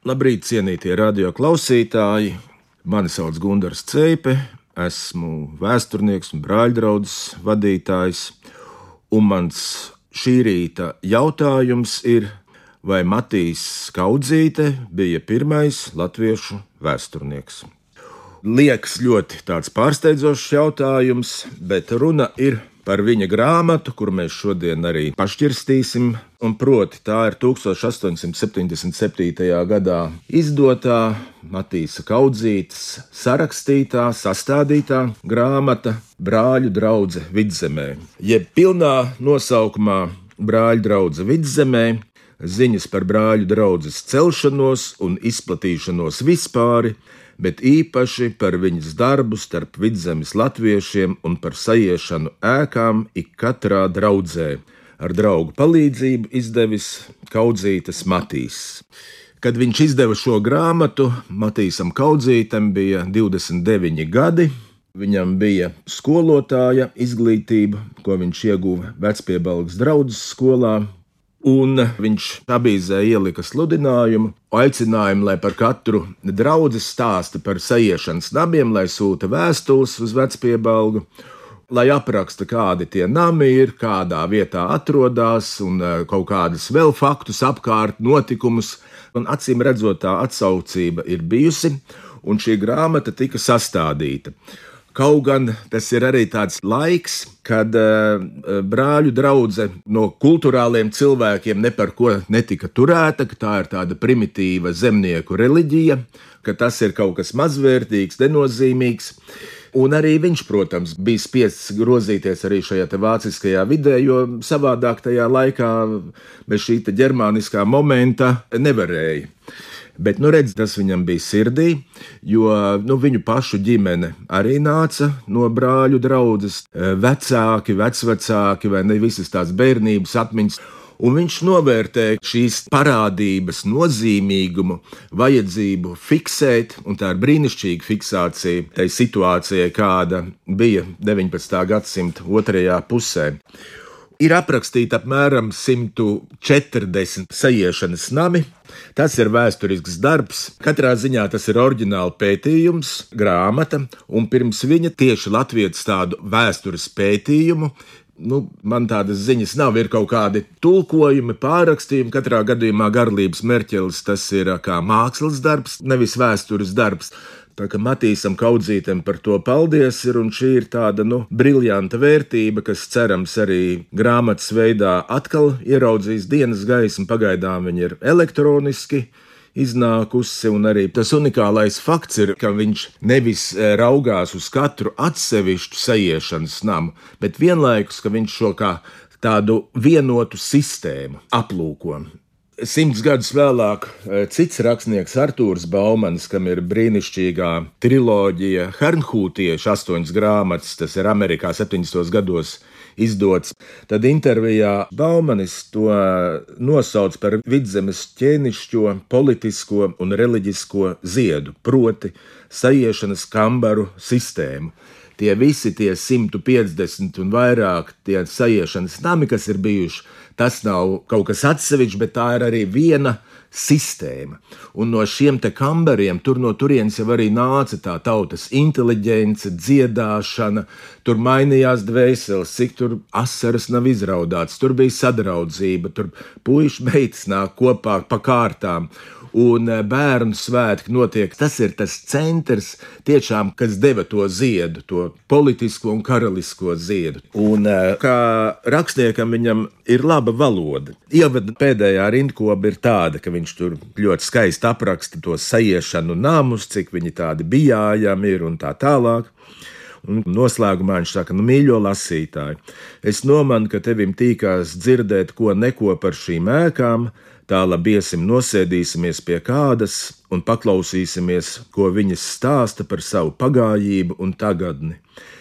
Labrīt, cienītie radio klausītāji! Mani sauc Gunārs Ceipe, esmu vēsturnieks un brāļdraudzes vadītājs. Un mans šī rīta jautājums ir, vai Matīs Skaudzīte bija pirmais latviešu vēsturnieks? Liekas ļoti tāds pārsteidzošs jautājums, bet runa ir par viņa grāmatu, kuru mēs šodien arī pašķirstīsim. Un proti, tā ir 1877. gadā izdotā Matīsa Kaudzītes sarakstītā, sastādītā grāmata Brāļu drauga vidzemē, jeb pilnā nosaukumā Brāļu drauga vidzemē ziņas par brāļu draugu celšanos un izplatīšanos vispār, bet īpaši par viņas darbu starp vidzemes latviešiem un par sajiešanu ēkām ik katrā draudzē. Ar draugu palīdzību izdevis Kaudzītas Matīs. Kad viņš izdeva šo grāmatu, Matīsam Kaudzītam bija 29 gadi. Viņam bija skolotāja izglītība, ko viņš ieguva Vecpiebalgas draugu skolā, Un viņš avīzē ielika sludinājumu, aicinājumu, lai par katru draugu stāsta par sajiešanas nabiem, lai sūta vēstules uz vecpiebalgu, lai apraksta, kādi tie nami ir, kādā vietā atrodas, un e, kaut kādus vēl faktus apkārt, notikumus. Un acīm redzot, tā atsaucība ir bijusi, un šī grāmata tika sastādīta. Kaut gan tas ir arī tāds laiks, kad uh, brāļu draudzene no kultūrāliem cilvēkiem ne par ko netika turēta, ka tā ir tāda primitīva zemnieku reliģija, ka tas ir kaut kas mazvērtīgs, nenozīmīgs. Un arī viņš, protams, bija spiests grozīties arī šajā vāciskajā vidē, jo savādāk tajā laikā bez šī ģermāniskā momenta nevarēja. Bet, nu, redz, tas viņam bija sirdī, jo nu, viņu pašu ģimene arī nāca no brāļu draudzes, e, vecāki, vecvecāki vai ne visas tās bērnības atmiņas. Un viņš novērtēja šīs parādības nozīmīgumu, vajadzību fiksēt, un tā ir brīnišķīga fiksācija tai situācijai, kāda bija 19. gadsimta otrajā pusē. Ir aprakstīti apmēram 140 sajiešanas nami. Tas ir vēsturisks darbs. Katrā ziņā tas ir oriģināls pētījums, grāmata, un pirms viņa tieši Latvijas tādu vēstures pētījumu nu, man tādas ziņas nav. Ir kaut kādi tulkojumi, pārrakstījumi. Katrā gadījumā garlības mērķelis tas ir kā mākslas darbs, nevis vēstures darbs. Tā kā Matīsam Kaudzītam par to paldies, ir, un šī ir tāda, nu, briljanta vērtība, kas cerams arī grāmatas veidā atkal ieraudzīs dienas gaismu. Pagaidām viņa ir elektroniski iznākusi, un arī tas unikālais fakts ir, ka viņš nevis e, raugās uz katru atsevišķu sajiešanas namu, bet vienlaikus, ka viņš šo kā tādu vienotu sistēmu aplūko. Simts gadus vēlāk e, cits rakstnieks Arthurs Baumans, kam ir brīnišķīgā triloģija Hernhūtieši astoņas grāmatas, tas ir Amerikā 70. gados izdots. Tad intervijā Baumanis to nosauc par vidzemes ķēnišķo, politisko un reliģisko ziedu, proti sajiešanas kambaru sistēmu tie visi tie 150 un vairāk tie sajiešanas nami, kas ir bijuši, tas nav kaut kas atsevišķs, bet tā ir arī viena sistēma. Un no šiem te kambariem, tur no turienes jau arī nāca tā tautas inteliģence, dziedāšana, tur mainījās dvēseles, cik tur asaras nav izraudāts, tur bija sadraudzība, tur puikas meitas nāk kopā pa kārtām un eh, bērnu svētki notiek. Tas ir tas centrs, tiešām, kas deva to ziedu, to politisko un karalisko ziedu. Un eh, kā rakstniekam viņam ir laba valoda. Ievada pēdējā rindkopa ir tāda, ka viņš tur ļoti skaisti apraksta to sajiešanu namus, cik viņi tādi bijājami ir un tā tālāk. Un noslēgumā viņš saka, nu, mīļo lasītāji, es nomanu, ka tevim tīkās dzirdēt ko neko par šīm ēkām, Tā labi iesim, nosēdīsimies pie kādas un paklausīsimies, ko viņas stāsta par savu pagājību un tagadni.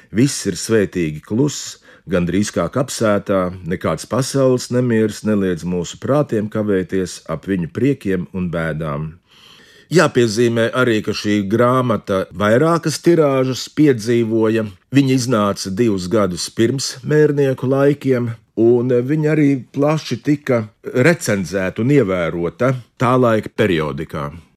Viss ir svētīgi kluss, gandrīz kā kapsētā, nekāds pasaules nemieris neliedz mūsu prātiem kavēties ap viņu priekiem un bēdām. Jāpiezīmē arī, ka šī grāmata vairākas tirāžas piedzīvoja. Viņa iznāca divus gadus pirms mērnieku laikiem, un viņa arī plaši tika recenzēta un ievērota tā laika periodikā.